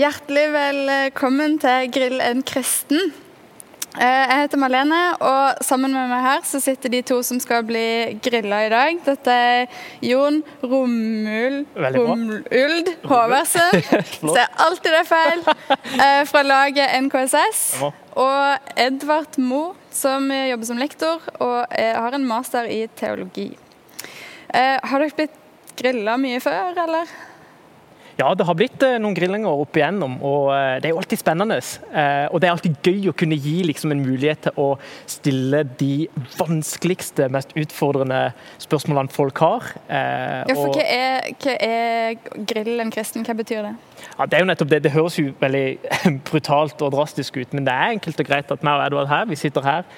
Hjertelig velkommen til Grill en kristen. Eh, Jeg heter Malene, og sammen med meg her så sitter de to som skal bli grilla i dag. Dette er Jon Romul. Romuld Håvardsen. Ser alltid det feil. eh, Fra laget NKSS. Og Edvard Mo, som jobber som lektor og er- har en master i teologi. Eh, Har dere blitt grilla mye før, eller? Ja, det har blitt eh, noen grillinger opp igjennom, og eh, det er jo alltid spennende. Eh, og det er alltid gøy å kunne gi liksom, en mulighet til å stille de vanskeligste, mest utfordrende spørsmålene folk har. Ja, for hva er, hva er grillen kristen? Hva betyr det? Ja, det er jo nettopp det. Det høres jo veldig brutalt og drastisk ut, men det er enkelt og greit at meg og Edvard her, vi sitter her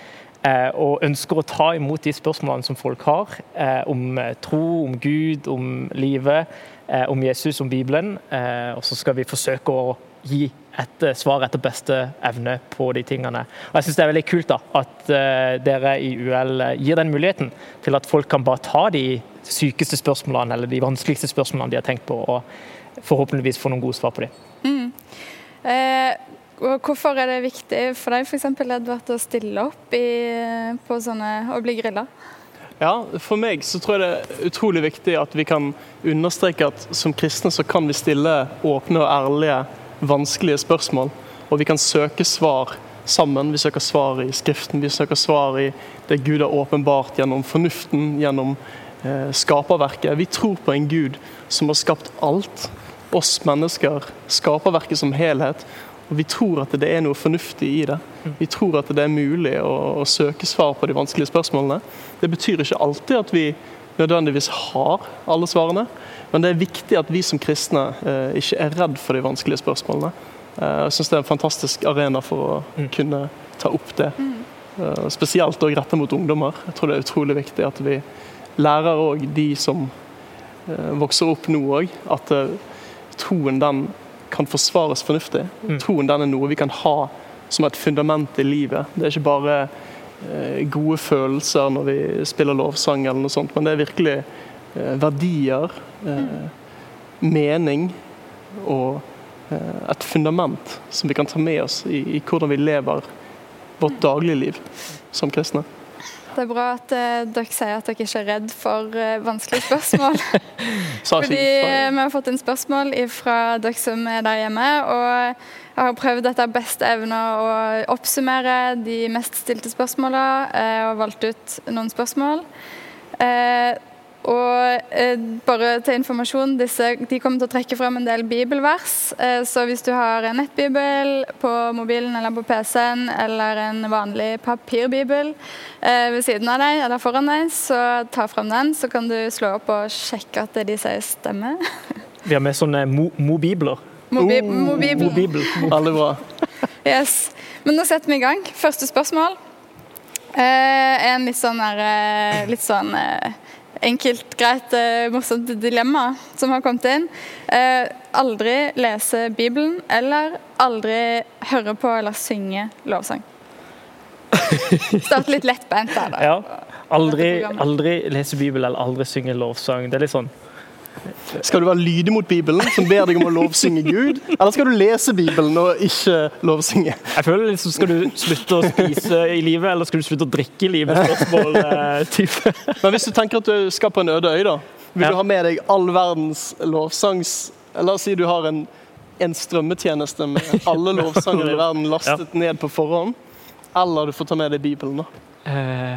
og ønsker å ta imot de spørsmålene som folk har eh, om eh, tro, om Gud, om livet, eh, om Jesus, om Bibelen. Eh, og så skal vi forsøke å gi et eh, svar etter beste evne på de tingene. Og jeg synes Det er veldig kult da, at eh, dere i UL eh, gir den muligheten til at folk kan bare ta de sykeste spørsmålene eller de vanskeligste spørsmålene de har tenkt på, og forhåpentligvis få noen gode svar på dem. Eh, og hvorfor er det viktig for deg eksempel, Edvard, å stille opp i, på sånne og bli grilla? Ja, For meg så tror jeg det er utrolig viktig at vi kan understreke at som kristne så kan vi stille åpne og ærlige, vanskelige spørsmål. Og vi kan søke svar sammen. Vi søker svar i Skriften, vi søker svar i det Gud har åpenbart gjennom fornuften, gjennom eh, skaperverket. Vi tror på en Gud som har skapt alt. Oss mennesker, skaperverket som helhet. Og vi tror at det er noe fornuftig i det. Vi tror at det er mulig å, å søke svar på de vanskelige spørsmålene. Det betyr ikke alltid at vi nødvendigvis har alle svarene, men det er viktig at vi som kristne eh, ikke er redd for de vanskelige spørsmålene. Eh, jeg syns det er en fantastisk arena for å Mm. kunne ta opp det. Eh, spesielt og retta mot ungdommer. Jeg tror det er utrolig viktig at vi lærer òg de som eh, vokser opp nå òg, at eh, troen den kan forsvares fornuftig. Mm. Troen den er noe vi kan ha som et fundament i livet. Det er ikke bare eh, gode følelser når vi spiller lovsang, eller noe sånt, men det er virkelig eh, verdier, eh, mening og eh, et fundament som vi kan ta med oss i, i hvordan vi lever vårt dagligliv som kristne. Det er bra at uh, dere sier at dere ikke er redd for uh, vanskelige spørsmål. Fordi eh, vi har fått inn spørsmål fra dere som er der hjemme. Og jeg har prøvd etter beste evne å oppsummere de mest stilte spørsmålene eh, og valgt ut noen spørsmål. Eh, og eh, bare til informasjon, disse, de kommer til å trekke frem en del bibelvers. Eh, så hvis du har en nettbibel på mobilen eller på PC-en, eller en vanlig papirbibel eh, ved siden av deg eller foran deg, så ta frem den. Så kan du slå opp og sjekke at det de sier, stemmer. Vi har med sånne mo mobibler. Mobi Oh, mobibel. Mobibel. Veldig bra. Yes. Men nå setter vi i gang. Første spørsmål eh, er en litt sånn, der, eh, litt sånn eh, enkelt, greit, eh, morsomt dilemma som har kommet inn. Eh, aldri lese Bibelen eller aldri høre på eller synge lovsang. Starte litt lettbeint der, da. Ja. Aldri, aldri lese Bibelen eller aldri synge lovsang. Det er litt sånn Skal du være lydig mot Bibelen, som ber deg om å lovsynge Gud? Eller skal du lese Bibelen og ikke lovsynge? Jeg føler liksom, Skal du slutte å spise i livet, eller skal du slutte å drikke i livet? Spørsmål eh, type. Men hvis du tenker at du skal på en øde øy, da. Vil Ja. du ha med deg all verdens lovsangs La oss si du har en, en strømmetjeneste med alle lovsanger i verden lastet ned på forhånd. Eller du får ta med deg Bibelen, da. Eh,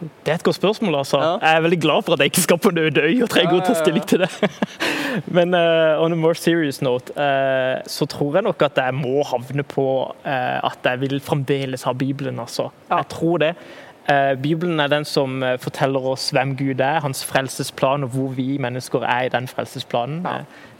det er et godt spørsmål, altså. Ja. Jeg er veldig glad for at jeg ikke skal på en øde øy og trenger Ja, å ta ja, ja. stilling til det. Men uh, on a more serious note, uh, så tror jeg nok at jeg må havne på uh, at jeg vil fremdeles ha Bibelen, altså. Jeg tror det. Bibelen er den som forteller oss hvem Gud er, hans frelsesplan og hvor vi mennesker er i den frelsesplanen.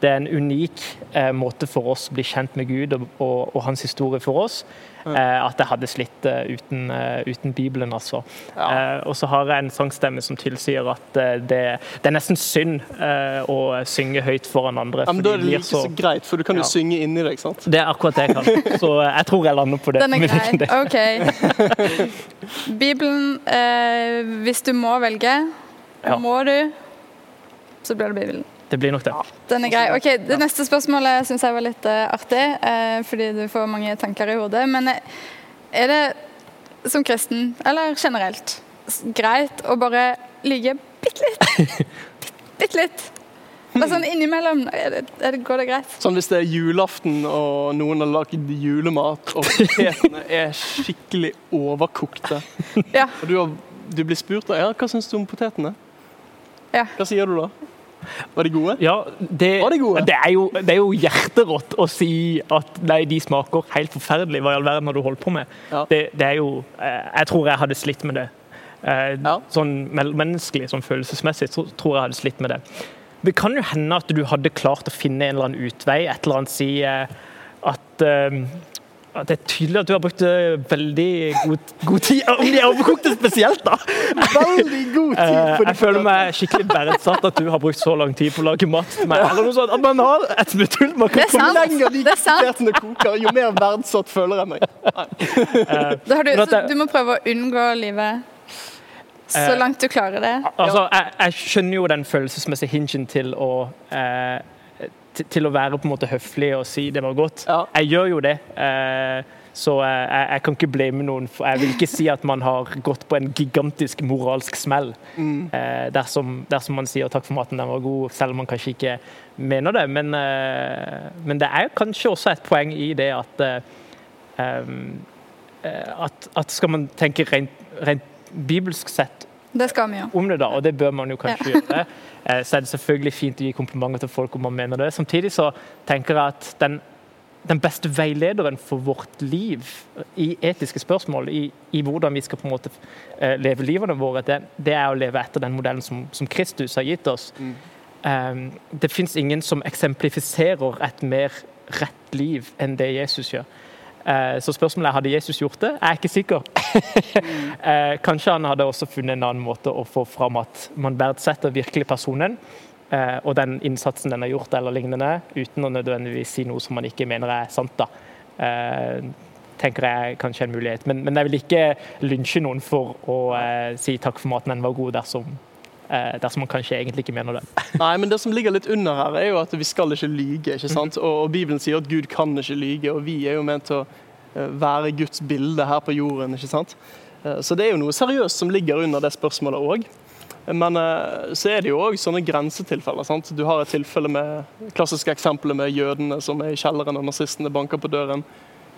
Det er en unik eh, måte for oss å bli kjent med Gud og, og, og hans historie for oss. Eh, at jeg hadde slitt uh, uten, uh, uten Bibelen, altså. Ja. Eh, og så har jeg en sangstemme som tilsier at uh, det, det er nesten synd eh, å synge høyt foran andre. Ja, men Da er det like så greit, for du kan jo Ja. synge inni deg. sant? Det er akkurat det jeg kan. Så jeg tror jeg lander på det. Den er grei. OK. Bibelen, eh, hvis du må velge, Ja. må du, så blir det Bibelen. Det blir nok det. Den er grei. Ok, Det neste spørsmålet syns jeg var litt uh, artig, uh, fordi du får mange tanker i hodet. Men er det som kristen, eller generelt, greit å bare lyge bitte litt? Bitte litt? Bare sånn innimellom, er det, er det, går det greit? Sånn hvis det er julaften og noen har lagd julemat, og potetene er skikkelig overkokte, ja. og du, har, du, blir spurt ja, hva syns du om potetene, ja. hva sier du da? Var de gode? Ja, det, de gode? det, er jo, det er jo hjerterått å si at nei, de smaker helt forferdelig. Hva i all verden har du holdt på med? Ja. Det, det, er jo eh, Jeg tror jeg hadde slitt med det. Eh, ja. Sånn menneskelig, sånn følelsesmessig, så tror jeg hadde slitt med det. Det kan jo hende at du hadde klart å finne en eller annen utvei. Et eller annet si eh, at, at det er tydelig at du har brukt uh, veldig god, god, tid Om de er overkokte spesielt, da! Veldig god tid uh, Jeg føler meg skikkelig verdsatt at du har brukt så lang tid på å lage mat til meg. Eller noe sånt, At man har et smutthull man kan komme lenger de potetene koker, jo mer verdsatt føler jeg meg. du, du må prøve å unngå livet så eh, langt du klarer det. Altså, jeg, jeg skjønner jo den følelsesmessige hingen til å eh, til å være på en måte høflig og si det var godt. Ja. Jeg gjør jo det. Eh, så jeg, jeg, kan ikke blame noen. For jeg vil ikke si at man har gått på en gigantisk moralsk smell mm. eh, dersom, dersom, man sier takk for maten, den var god, selv om man kanskje ikke mener det. Men, eh, men det er kanskje også et poeng i det at, eh, at, at skal man tenke rent, rent bibelsk sett det skal vi jo. om det, da, og det bør man jo kanskje ja. gjøre. Eh, så er det selvfølgelig fint å gi komplimenter til folk om man mener det. Samtidig så tenker jeg at den, den beste veilederen for vårt liv i etiske spørsmål, i, i hvordan vi skal på en måte uh, leve livene våre, det, det, er å leve etter den modellen som, som Kristus har gitt oss. Mm. Um, det fins ingen som eksemplifiserer et mer rett liv enn det Jesus gjør. Eh, så spørsmålet er hadde Jesus gjort det. Jeg er ikke sikker. Eh, kanskje han hadde også funnet en annen måte å få fram at man verdsetter virkelig personen eh, og den innsatsen den har gjort, eller lignende, uten å nødvendigvis si noe som man ikke mener er sant. da. tenker jeg kanskje en mulighet. Men, men jeg vil ikke lynsje noen for å si takk for maten, den var god, dersom dersom man kanskje egentlig ikke mener det. Nei, men Det som ligger litt under her, er jo at vi skal ikke lyge. ikke sant? Og, og Bibelen sier at Gud kan ikke lyge, og vi er jo ment til å Eh, være Guds bilde her på jorden. ikke sant? Eh, så det er jo noe seriøst som ligger under det spørsmålet òg. Men eh, så er det jo òg sånne grensetilfeller. sant? Du har et tilfelle med klassiske eksempelet med jødene som er i kjelleren og nazistene banker på døren.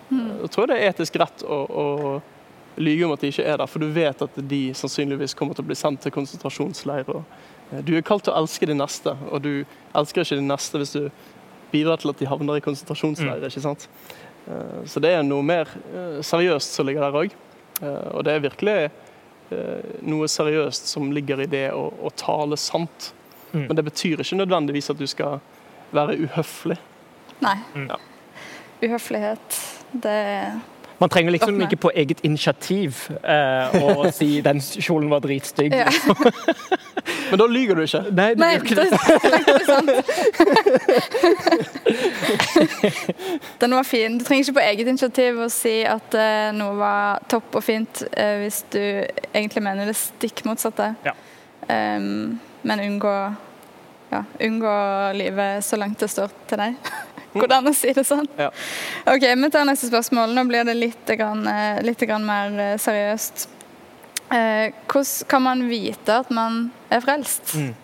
Mm. Jeg tror det er etisk rett å, å lyge om at de ikke er der, for du vet at de sannsynligvis kommer til å bli sendt til konsentrasjonsleir. Du er kalt til å elske de neste, og du elsker ikke de neste hvis du bidrar til at de havner i konsentrasjonsleir. ikke sant? Eh, så det er noe mer eh, seriøst som ligger der òg. Eh, og det er virkelig noe seriøst som ligger i det å, å tale sant. Mm. Men det betyr ikke nødvendigvis at du skal være uhøflig. Nei. Mm. Ja. Uhøflighet, det man trenger liksom ikke på eget initiativ eh, å si 'den kjolen var dritstygg'. Ja. Men da lyver du ikke? Nei, du Nei ikke det. det sant. Den var fin. Du trenger ikke på eget initiativ å si at uh, noe var topp og fint, uh, hvis du egentlig mener det stikk motsatte. Ja. Um, men unngå, ja, unngå livet så langt det står til deg. Går det an å si det sånn? Ja. Ok, Vi tar neste spørsmål. Nå blir det litt, grann, eh, litt grann mer eh, seriøst. Eh, hvordan kan man vite at man er frelst? Mm.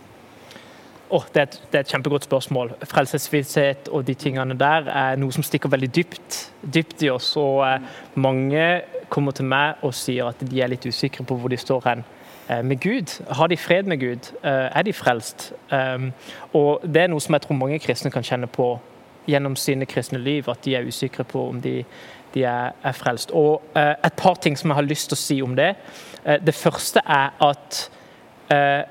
Oh, det, er et, det, er et, kjempegodt spørsmål. Frelsesvisshet og de tingene der er noe som stikker veldig dypt, dypt i oss. Og eh, mange kommer til meg og sier at de er litt usikre på hvor de står hen eh, med Gud. Har de fred med Gud? Eh, er de frelst? Og det er noe som jeg tror mange kristne kan kjenne på gjennom sine kristne liv at de er usikre på om de, de er, er, frelst. Og eh, Et par ting som jeg har lyst til å si om det. Eh, det første er at eh,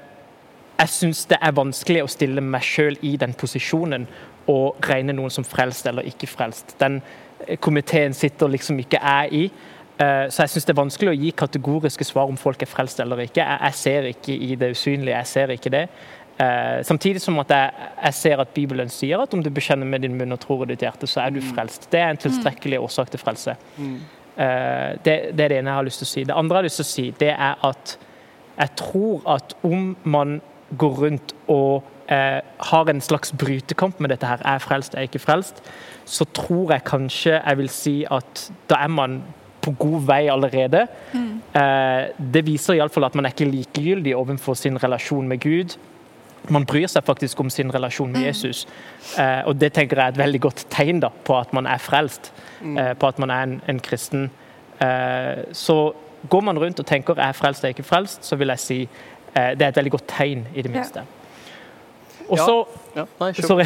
jeg syns det er vanskelig å stille meg sjøl i den posisjonen og regne noen som frelst eller ikke frelst. Den komiteen sitter liksom ikke jeg i. Så jeg syns det er vanskelig å gi kategoriske svar om folk er frelst eller ikke. Jeg ser ikke i det usynlige, jeg ser ikke det. Eh, samtidig som at jeg, jeg, ser at Bibelen sier at om du bekjenner med din munn og tror i ditt hjerte, så er du mm. frelst. Det er en tilstrekkelig årsak til frelse. Mm. Eh, det, det, er det ene jeg har lyst til å si. Det andre jeg har lyst til å si, det er at jeg tror at om man går rundt og eh, har en slags brytekamp med dette her, er jeg frelst, er jeg ikke frelst, så tror jeg kanskje jeg vil si at da er man på god vei allerede. Mm. Eh, det viser iallfall at man er ikke likegyldig overfor sin relasjon med Gud. Man bryr seg faktisk om sin relasjon med mm. Jesus. Eh, og det tenker jeg er et veldig godt tegn da, på at man er frelst, mm. eh, på at man er en, en kristen. Eh, så går man rundt og tenker 'jeg er frelst, jeg er ikke frelst', så vil jeg si eh, det er et veldig godt tegn, i det minste. Og så ja. ja. Sorry.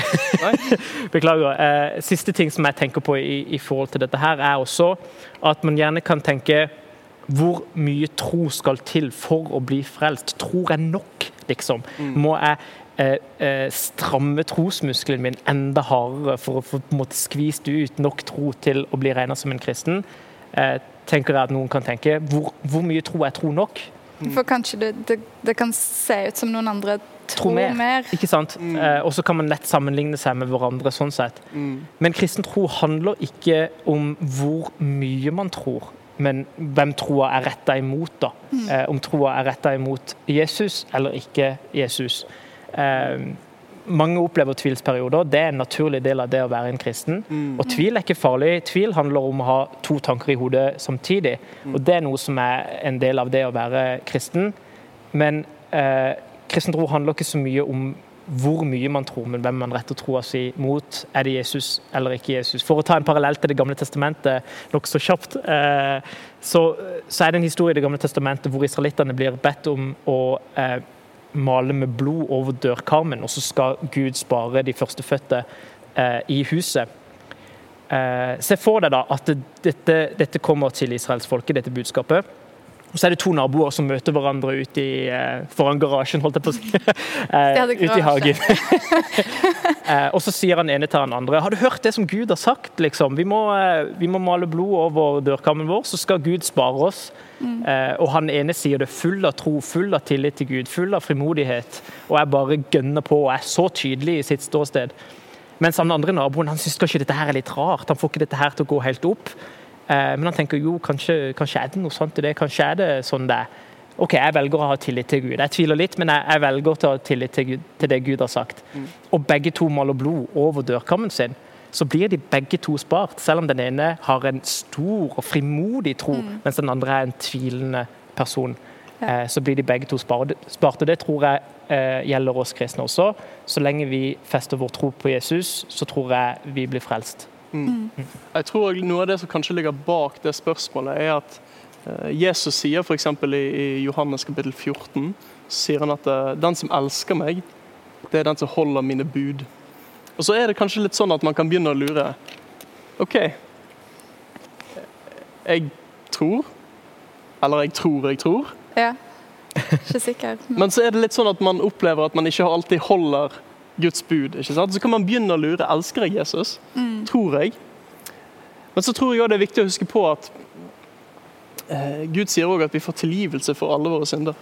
Beklager. Eh, siste ting som jeg tenker på i, i, forhold til dette her, er også at man gjerne kan tenke hvor mye tro skal til for å bli frelst? Tror jeg nok, liksom? Mm. Må jeg eh, eh, stramme trosmuskelen min enda hardere for å få skvist ut nok tro til å bli regna som en kristen? Eh, tenker jeg at noen kan tenke. Hvor, hvor mye tro er tro nok? Mm. For kanskje det, det, det, kan se ut som noen andre tror, mer. mer. Ikke sant? Mm. Eh, og så kan man lett sammenligne seg med hverandre sånn sett. Mm. Men kristen tro handler ikke om hvor mye man tror, men hvem troa er retta imot. da. Mm. Eh, om troa er retta imot Jesus eller ikke Jesus. Eh, mange opplever tvilsperioder. Det er en naturlig del av det å være en kristen. Mm. Og tvil er ikke farlig. Tvil handler om å ha to tanker i hodet samtidig. Mm. Og det er noe som er en del av det å være kristen. Men eh, kristen tro handler ikke så mye om hvor mye man tror, men hvem man retter troa si mot. Er det Jesus eller ikke Jesus? For å ta en parallell til Det gamle testamentet nokså kjapt, eh, så, så, er det en historie i Det gamle testamentet hvor israelittene blir bedt om å eh, male med blod over dørkarmen, og så skal Gud spare de førstefødte eh, i huset. Se for deg da at dette, dette kommer til israelsfolket, dette budskapet. Og så er det to naboer som møter hverandre ute i, eh, foran garasjen, holdt jeg på å si. eh, ute i hagen. eh, og så sier han ene til han andre Har du hørt det som Gud har sagt? Liksom? Vi, må, vi må male blod over dørkammen vår, så skal Gud spare oss. Mm. Og han ene sier det full av tro, full av tillit til Gud, full av frimodighet. Og er bare gønner på og er så tydelig i sitt ståsted. Mens han andre naboen han syns kanskje dette her er litt rart. Han får ikke dette her til å gå helt opp. Eh, men han tenker jo, kanskje, kanskje er det noe sånt i det. Kanskje er det sånn det er. OK, jeg velger å ha tillit til Gud. Jeg tviler litt, men jeg, jeg velger å ha tillit til, Gud, til, det Gud har sagt. Mm. Og begge to maler blod over dørkammen sin. Så blir de begge to spart, selv om den ene har en stor og frimodig tro, mm. mens den andre er en tvilende person. Ja. Eh, så blir de begge to spart. Og det tror jeg eh, gjelder oss kristne også. Så lenge vi fester vår tro på Jesus, så tror jeg vi blir frelst. Mm. Jeg tror Noe av det som kanskje ligger bak det spørsmålet, er at eh, Jesus sier f.eks. I, i Johannes kapittel 14 sier han at eh, den som elsker meg, det er den som holder mine bud. Og Så er det kanskje litt sånn at man kan begynne å lure. OK, jeg tror. Eller jeg tror jeg tror. Ja. Ikke sikker. Men så er det litt sånn at man opplever at man ikke alltid holder Guds bud. ikke sant? Så kan man begynne å lure. Elsker jeg Jesus? Mm. Tror jeg. Men så tror jeg også det er viktig å huske på at eh, Gud sier òg at vi får tilgivelse for alle våre synder.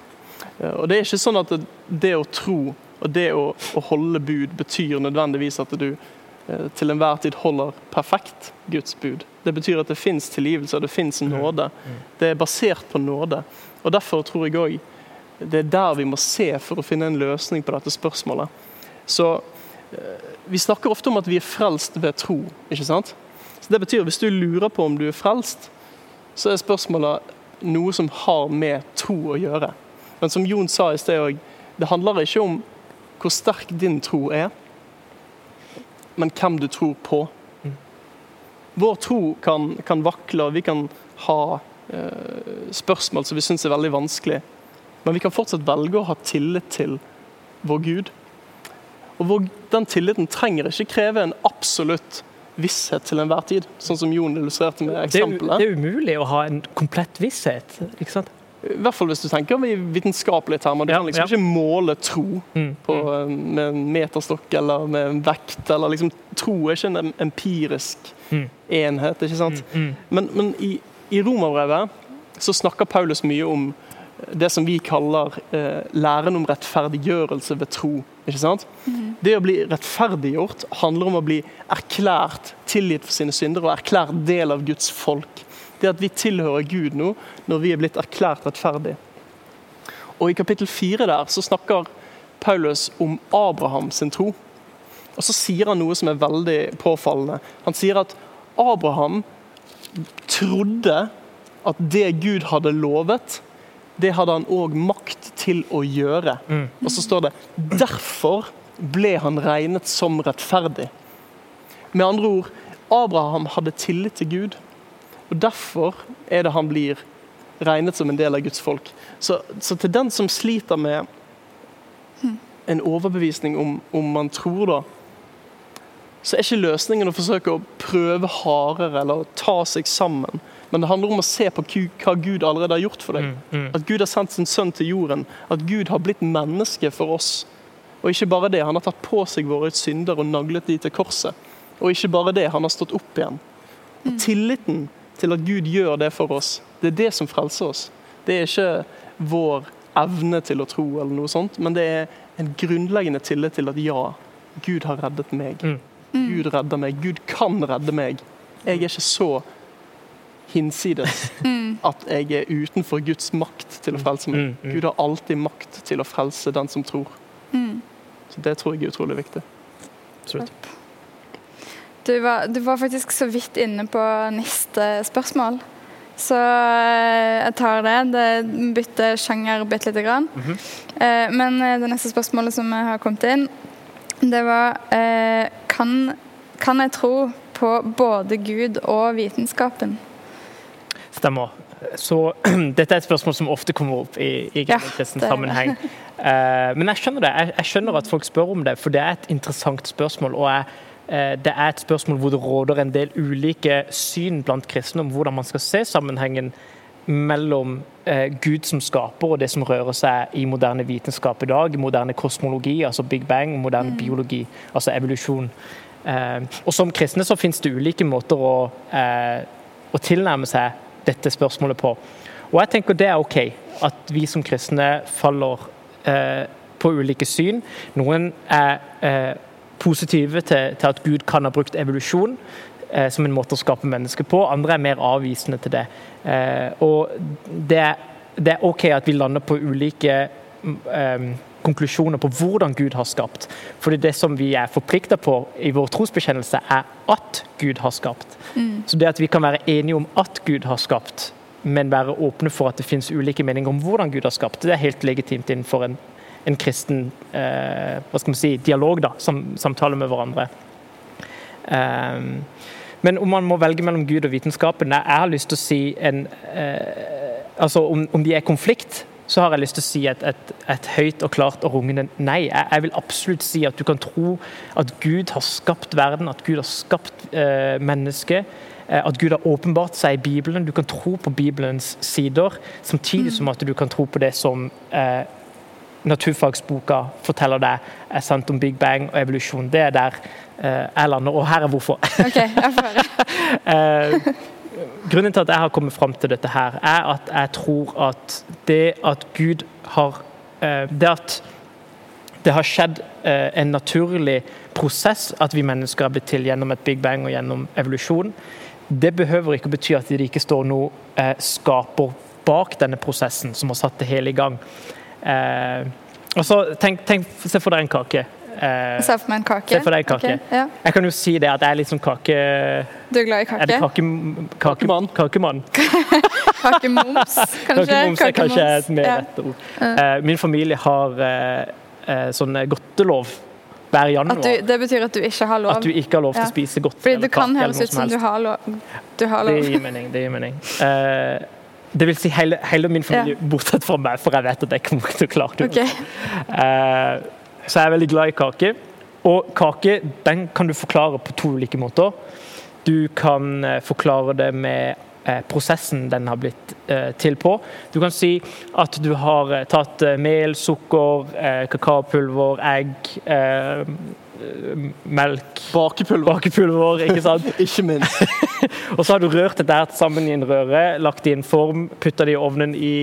Eh, og Det er ikke sånn at det, det å tro og det å, å, holde bud betyr nødvendigvis at du eh, til enhver tid holder perfekt Guds bud. Det betyr at det fins tilgivelse og det fins mm. nåde. Mm. Det er basert på nåde. Og Derfor tror jeg òg det er der vi må se for å finne en løsning på dette spørsmålet. Så eh, Vi snakker ofte om at vi er frelst ved tro. ikke sant? Så Det betyr at hvis du lurer på om du er frelst, så er spørsmålet noe som har med tro å gjøre. Men som Jon sa i sted òg, det handler ikke om hvor sterk din tro er, men hvem du tror på. Vår tro kan, kan vakle, og vi kan ha eh, spørsmål som vi syns er veldig vanskelig. Men vi kan fortsatt velge å ha tillit til vår Gud. Og hvor Den tilliten trenger ikke kreve en absolutt visshet til enhver tid, sånn som Jon illustrerte med eksempelet. Det er, umulig å ha en komplett visshet. ikke sant? I hvert fall hvis du tenker i vitenskapelige termer. Du ja, kan liksom ja. ikke måle tro mm, på, mm. Eh, med en meterstokk eller med en vekt. eller liksom, Tro er ikke en empirisk mm. enhet. ikke sant? Mm. Men, men, i, i romerbrevet så snakker Paulus mye om det som vi kaller eh, læren om rettferdiggjørelse ved tro. ikke sant? Mm. Det å bli rettferdiggjort handler om å bli erklært tilgitt for sine synder og erklært del av Guds folk. Det at vi tilhører Gud nå når vi er blitt erklært rettferdig. Og I kapittel fire der så snakker Paulus om Abraham sin tro. Og så sier han noe som er veldig påfallende. Han sier at Abraham trodde at det Gud hadde lovet, det hadde han òg makt til å gjøre. Mm. Og så står det derfor ble han regnet som rettferdig. Med andre ord, Abraham hadde tillit til Gud, og derfor er det han blir regnet som en del av Guds folk. Så, så til den som sliter med en overbevisning om, om man tror, da, så er ikke løsningen å forsøke å prøve hardere eller ta seg sammen. Men det handler om å se på hva Gud allerede har gjort for deg. Mm, mm. At Gud har sendt sin sønn til jorden. At Gud har blitt menneske for oss. Og ikke bare det, han har tatt på seg våre synder og naglet de til korset. Og ikke bare det, han har stått opp igjen. Og Tilliten til at Gud gjør det for oss, det er det som frelser oss. Det er ikke vår evne til å tro, eller noe sånt, men det er en grunnleggende tillit til at ja, Gud har reddet meg. Mm. Gud redder meg. Gud kan redde meg. Jeg er ikke så hinsides at jeg er utenfor Guds makt til å frelse meg. Mm, mm. Gud har alltid makt til å frelse den som tror. Så Det tror jeg er utrolig viktig. Absolutt. Du var, du var faktisk så vidt inne på neste spørsmål. Så eh, jeg tar det. Det bytter sjanger bitte lite grann. Eh, Men eh, det neste spørsmålet som har kommet inn, det var eh, kan, kan jeg tro på både Gud og vitenskapen? Stemmer. Så dette er et spørsmål som ofte kommer opp i, i Ja, sammenheng. Uh, men jeg skjønner det. Jeg, jeg skjønner at folk spør om det, for det er et interessant spørsmål. Og jeg, uh, det er et spørsmål hvor det råder en del ulike syn blant kristne om hvordan man skal se sammenhengen mellom uh, Gud som skaper og det som rører seg i moderne vitenskap i dag, i moderne kosmologi, altså Big Bang, moderne biologi, altså evolusjon. Og Som kristne så finnes det ulike måter å, å tilnærme seg dette spørsmålet på. Og jeg tenker det er OK at vi som kristne faller eh, på ulike syn. Noen er eh, positive til, til at Gud kan ha brukt evolusjon eh, som en måte å skape mennesker på. Andre er mer avvisende til det. Eh, og det det er OK at vi lander på ulike mm, eh, konklusjoner på hvordan Gud har skapt. Fordi det som vi er forplikta på i vår trosbekjennelse, er at Gud har skapt. Så det at vi kan være enige om at Gud har skapt, men være åpne for at det finnes ulike meninger om hvordan Gud har skapt, det er helt legitimt innenfor en, en kristen eh, hva skal man si, dialog, da, sam, samtale med hverandre. Um, men om man må velge mellom Gud og vitenskapen, jeg har lyst til å si en eh, Altså om, om de er i konflikt, så har jeg lyst til å si et, et, et høyt og klart og rungende nei. Jeg, jeg vil absolutt si at du kan tro at Gud har skapt verden, at Gud har skapt eh, mennesket. eh, At Gud har åpenbart seg i Bibelen. Du kan tro på Bibelens sider, samtidig som at du kan tro på det som eh, naturfagsboka forteller deg er sant om Big Bang og evolusjon. Det er der eh, jeg lander, og her er hvorfor. OK, jeg får høre. Grunnen til at jeg har kommet fram til dette her, er at jeg tror at det at Gud har eh, Det at det har skjedd eh, en naturlig prosess at vi mennesker er blitt til gjennom et Big Bang og gjennom evolusjon, det behøver ikke bety at det ikke står noe eh, skaper bak denne prosessen som har satt det hele i gang. Og så tenk, tenk, Se for deg en kake. Eh, Se for meg en kake. Se for deg en kake. Okay, ja. jeg kan jo si det at jeg er litt sånn kake... Du er glad i Er det kake? kake, kake, Kakemann. kakemann? Kakemoms, kanskje? Kakemoms er kanskje et mer Ja. rett ord. Eh, min familie har eh, eh, sånn godtelov hver januar. At du, det betyr at du ikke har lov? At du ikke har lov til Ja. å spise godteri Fordi det kan kake høres ut som som du har lov. Du har Det lov. gir mening. det gir mening. Uh, det vil si hele, hele min familie, bortsett fra meg, for jeg vet at jeg kommer til å klare det. Ok. Eh, så jeg er veldig glad i kake. Og kake den kan du forklare på to ulike måter. Du kan eh, forklare det med eh, prosessen den har blitt eh, til på. Du kan si at du har tatt mel, sukker, kakaopulver, egg, melk Bakepulver, Bakepulver, ikke sant? ikke minst. Og så har du rørt dette sammen i en røre, lagt det i en form, putta det i ovnen i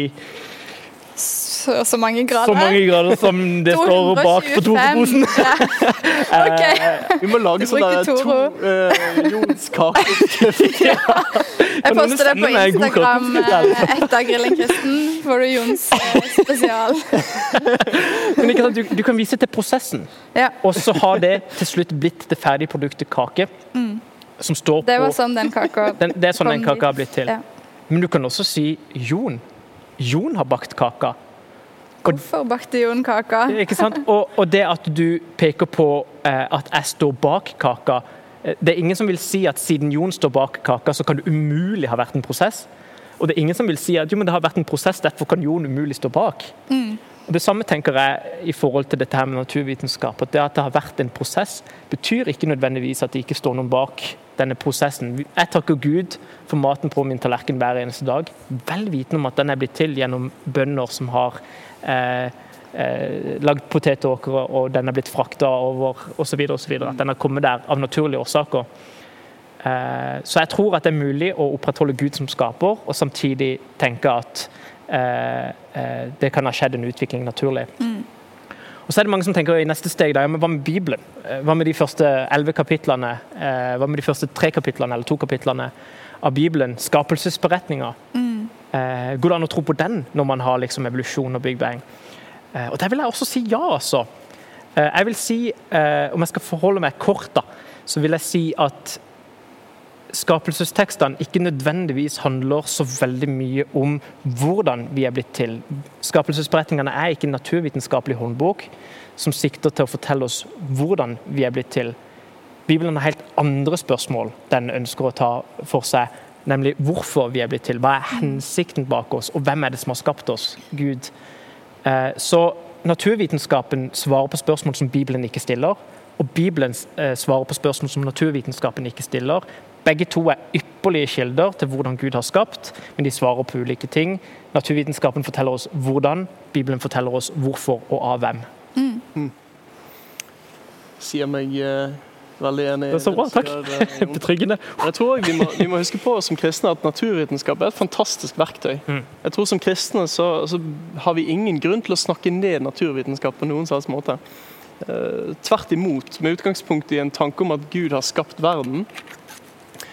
så, så mange grader. Så mange grader som det står bak på 225. Toro-posen. Ja. Okay. Eh, Vi må lage sånn der to Toro. uh, Jons kake. Jeg poster det på Instagram eh, etter Grillen kristen. Får du Jons eh, spesial. Men ikke sant, du, du kan vise til prosessen, Ja, og så har det til slutt blitt det ferdige produktet kake. Som står Mm. det var på sånn den kaka den, Det er sånn den kaka har blitt til. Ja. Men du kan også si Jon. Jon har bakt kaka. Hvorfor bakte Jon kaka? Ikke sant? Og, og det at du peker på eh, at jeg står bak kaka eh, Det er ingen som vil si at siden Jon står bak kaka, så kan det umulig ha vært en prosess. Og det er ingen som vil si at jo, men det har vært en prosess, derfor kan Jon umulig stå bak. Og Det samme tenker jeg i forhold til dette her med naturvitenskap. at Det at det har vært en prosess, betyr ikke nødvendigvis at det ikke står noen bak denne prosessen. Jeg takker Gud for maten på min tallerken hver eneste dag, vel vitende om at den er blitt til gjennom bønder som har eh, eh, lagd potetåkre, og den er blitt frakta over osv. At den har kommet der av naturlige årsaker. Eh, så jeg tror at det er mulig å opprettholde Gud som skaper, og samtidig tenke at eh, eh, det kan ha skjedd en utvikling naturlig. Og så er det mange som tenker i neste steg da, ja, men hva med Bibelen? Eh, Hva med de første elleve kapitlene? Eh, Hva med de første tre kapitlene eller to kapitlene av Bibelen? Skapelsesberetninga. Eh, går det an å tro på den når man har liksom evolusjon og Big Bang? Eh, og der vil jeg også si ja, altså. Eh, jeg vil si, eh, om jeg skal forholde meg kort, da, så vil jeg si at skapelsestekstene ikke nødvendigvis handler så veldig mye om hvordan vi er blitt til. Skapelsesberetningene er ikke en naturvitenskapelig håndbok som sikter til å fortelle oss hvordan vi er blitt til. Bibelen har helt andre spørsmål den ønsker å ta for seg, nemlig hvorfor vi er blitt til. Hva er hensikten bak oss, og hvem er det som har skapt oss? Gud. Eh, Så naturvitenskapen svarer på spørsmål som Bibelen ikke stiller, og Bibelen eh, svarer på spørsmål som naturvitenskapen ikke stiller. Begge to er ypperlige kilder til hvordan Gud har skapt, men de svarer på ulike ting. Naturvitenskapen forteller oss hvordan, Bibelen forteller oss hvorfor og av hvem. Sier meg eh, veldig enig. Det er så bra, takk. Betryggende. Jeg tror vi, må, vi må huske på som kristne at naturvitenskap er et fantastisk verktøy. Mm. Jeg tror Som kristne så, så har vi ingen grunn til å snakke ned naturvitenskap på noen slags måte. Eh, tvert imot, med utgangspunkt i en tanke om at Gud har skapt verden,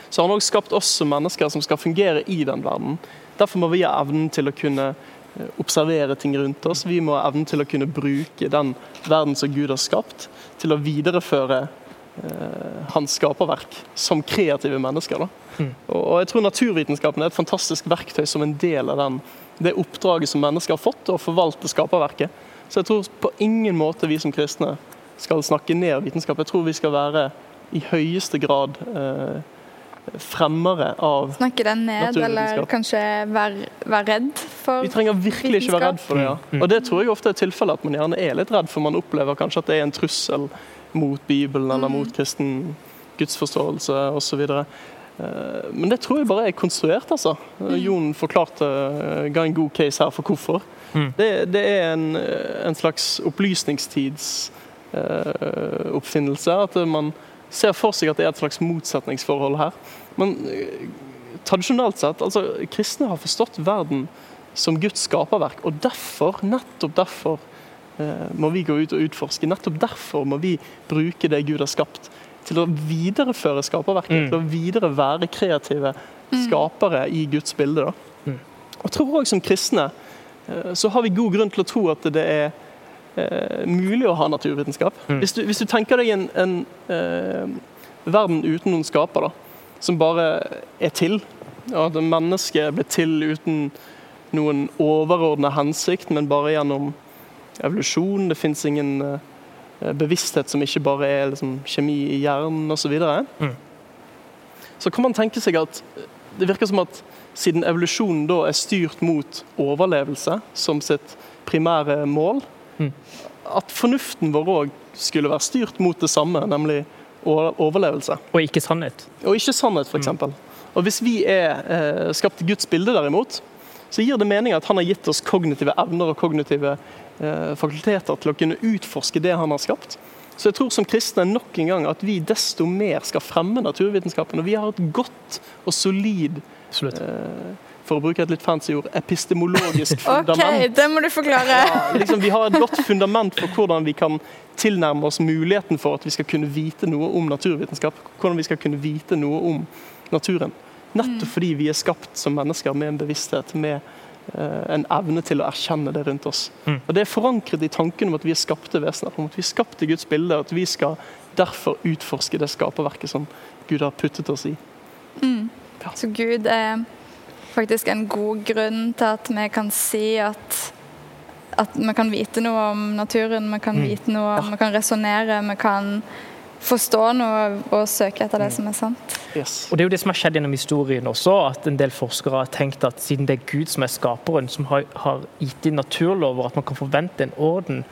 så har han også skapt oss som mennesker som skal fungere i den verden. Derfor må vi ha evnen til å kunne eh, observere ting rundt oss. Vi må ha evnen til å kunne bruke den verden som Gud har skapt, til å videreføre hans skaperverk som kreative mennesker. Da. Mm. Og, og jeg tror naturvitenskapen er et fantastisk verktøy som en del av den, det oppdraget som mennesker har fått, å forvalte skaperverket. Så jeg tror på ingen måte vi som kristne skal snakke ned vitenskap. Jeg tror vi skal være i høyeste grad eh, fremmere av Snakke den ned, eller kanskje være vær redd for Vi trenger virkelig ikke være redd for det. ja. Mm. Og det tror jeg ofte er tilfellet, at man gjerne er litt redd, for man opplever kanskje at det er en trussel mot Bibelen eller mot kristen gudsforståelse osv. Eh, Men det tror jeg bare er konstruert, altså. Eh, Jon forklarte, eh, ga en god case her for hvorfor. Mm. Det, det er en, eh, en slags opplysningstidsoppfinnelse. At man ser for seg at det er et slags motsetningsforhold her. Men eh, tradisjonelt sett, altså kristne har forstått verden som Guds skaperverk, og derfor, nettopp derfor, eh, må vi gå ut og utforske. Nettopp derfor må vi bruke det Gud har skapt, til å videreføre skaperverket. Mm. Til å videre være kreative skapere i Guds bilde. Da. Mm. Og tror også som kristne eh, så har vi god grunn til å tro at det er eh, mulig å ha naturvitenskap. Mm. Hvis, du, hvis du tenker deg en, en eh, verden uten noen skaper, da, som bare er til, ja, at mennesket ble til uten noen overordna hensikt, men bare gjennom evolusjon. Det fins ingen eh, bevissthet som ikke bare er liksom, kjemi i hjernen osv. Så. Mm. så kan man tenke seg at det virker som at siden evolusjonen da er styrt mot overlevelse som sitt primære mål, Mm. at fornuften vår òg skulle være styrt mot det samme, nemlig overlevelse. Og ikke sannhet. Og ikke sannhet, f.eks. Og hvis vi er eh, skapt i Guds bilde, derimot, så gir det mening at han har gitt oss kognitive evner og kognitive eh, fakulteter til å kunne utforske det han har skapt. Så jeg tror som kristne nok en gang at vi desto mer skal fremme naturvitenskapen. Og vi har et godt og solid eh, for å bruke et litt fancy ord, epistemologisk OK, fundament. det må du forklare. Ja, liksom, vi har et godt fundament for hvordan vi kan tilnærme oss muligheten for at vi skal kunne vite noe om naturvitenskap. Hvordan vi skal kunne vite noe om naturen. Nettopp fordi vi er skapt som mennesker med en bevissthet, med eh, en evne til å erkjenne det rundt oss. Mm. Og Det er forankret i tanken om at vi er skapte vesener, om at vi er skapt i Guds bilde, og at vi skal derfor utforske det skaperverket som Gud har puttet oss i. Så Gud er faktisk en god grunn til at vi kan si at at vi kan vite noe om naturen, vi kan Mm. vite noe om, vi kan resonnere, vi kan forstå noe og søke etter Mm. det som er sant. Yes. Og Det er jo det som har skjedd gjennom historien også, at en del forskere har tenkt at siden det er Gud som er skaperen, som har, har gitt inn naturlover, at man kan forvente en orden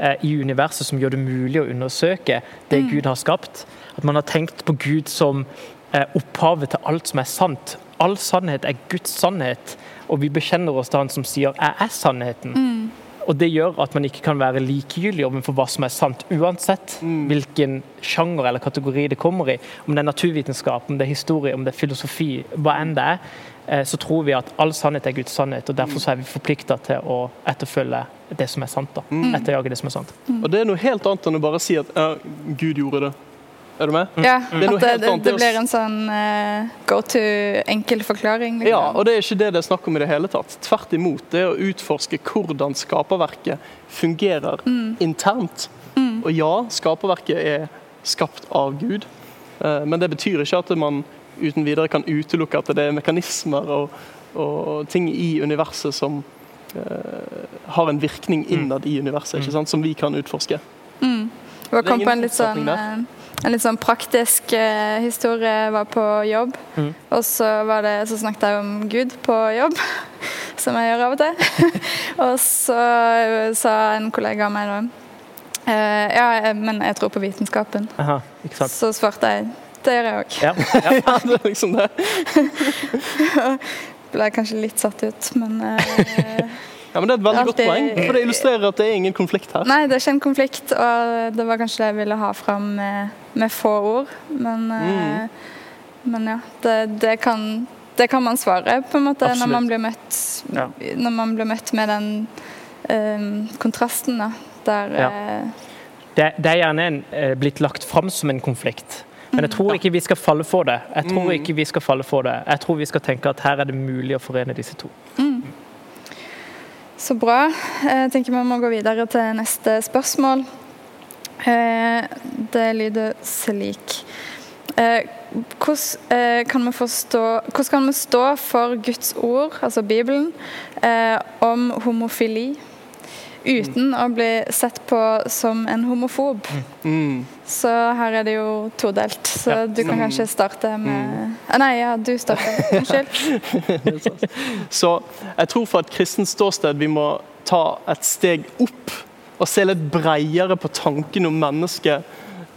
eh, i universet som gjør det mulig å undersøke det Mm. Gud har skapt. At man har tenkt på Gud som eh, opphavet til alt som er sant. All sannhet er Guds sannhet, og vi bekjenner oss til Han som sier 'jeg er sannheten'. Og Det gjør at man ikke kan være likegyldig overfor hva som er sant, uansett hvilken sjanger eller kategori det kommer i. Om det er naturvitenskap, om det er historie, om det er filosofi, hva enn det er. eh, Så tror vi at all sannhet er Guds sannhet, og derfor så er vi forplikta til å etterfølge det som er sant. da. Etterjage det som er sant. Og det er noe helt annet enn å bare si at ja, Gud gjorde det. Er du med? Ja, Mm. Det At det, det, det blir en sånn uh, go to enkel forklaring. Liksom. Ja, og det er ikke det det er snakk om i det hele tatt. Tvert imot. Det er å utforske hvordan skaperverket fungerer internt. Og ja, skaperverket er skapt av Gud, uh, men det betyr ikke at man uten videre kan utelukke at det er mekanismer og, og ting i universet som uh, har en virkning innad i universet, ikke sant? som vi kan utforske. Og Det er kom på en litt sånn eh, en litt sånn praktisk eh, historie. Jeg var på jobb, Mm. og så, var det, så snakket jeg om Gud på jobb, som jeg gjør av og til. og så sa en kollega av meg da eh, Ja, jeg- men jeg tror på vitenskapen. Aha? Så svarte jeg det gjør jeg òg. Ja. Ja, det er liksom det. Ble kanskje litt satt ut, men eh, Ja, men Det er et veldig godt poeng, for det illustrerer at det er ingen konflikt her. Nei, det er ikke en konflikt, og det var kanskje det jeg ville ha fram med, med få ord. Men, mm. men ja, det, det, kan, det kan man svare på en måte når man blir møtt, Ja. når man blir møtt med den um, kontrasten da, der Ja. eh, Det, det er gjerne en, eh, blitt lagt fram som en konflikt. Men jeg tror ikke vi skal falle for det. Jeg tror ikke vi skal falle for det. Jeg tror vi skal tenke at her er det mulig å forene disse to. Så bra. Jeg tenker vi må gå videre til neste spørsmål. Eh, Det lyder slik Eh, Hvordan eh, kan forstå Hvordan kan vi stå for Guds ord, altså Bibelen, eh, om homofili uten å bli sett på som en homofob? Mm. Så her er det jo todelt. Så Ja. du kan kanskje starte med ah, Nei, ja, du starter. Unnskyld. Så jeg tror fra et kristent ståsted vi må ta et steg opp og se litt bredere på tanken om mennesket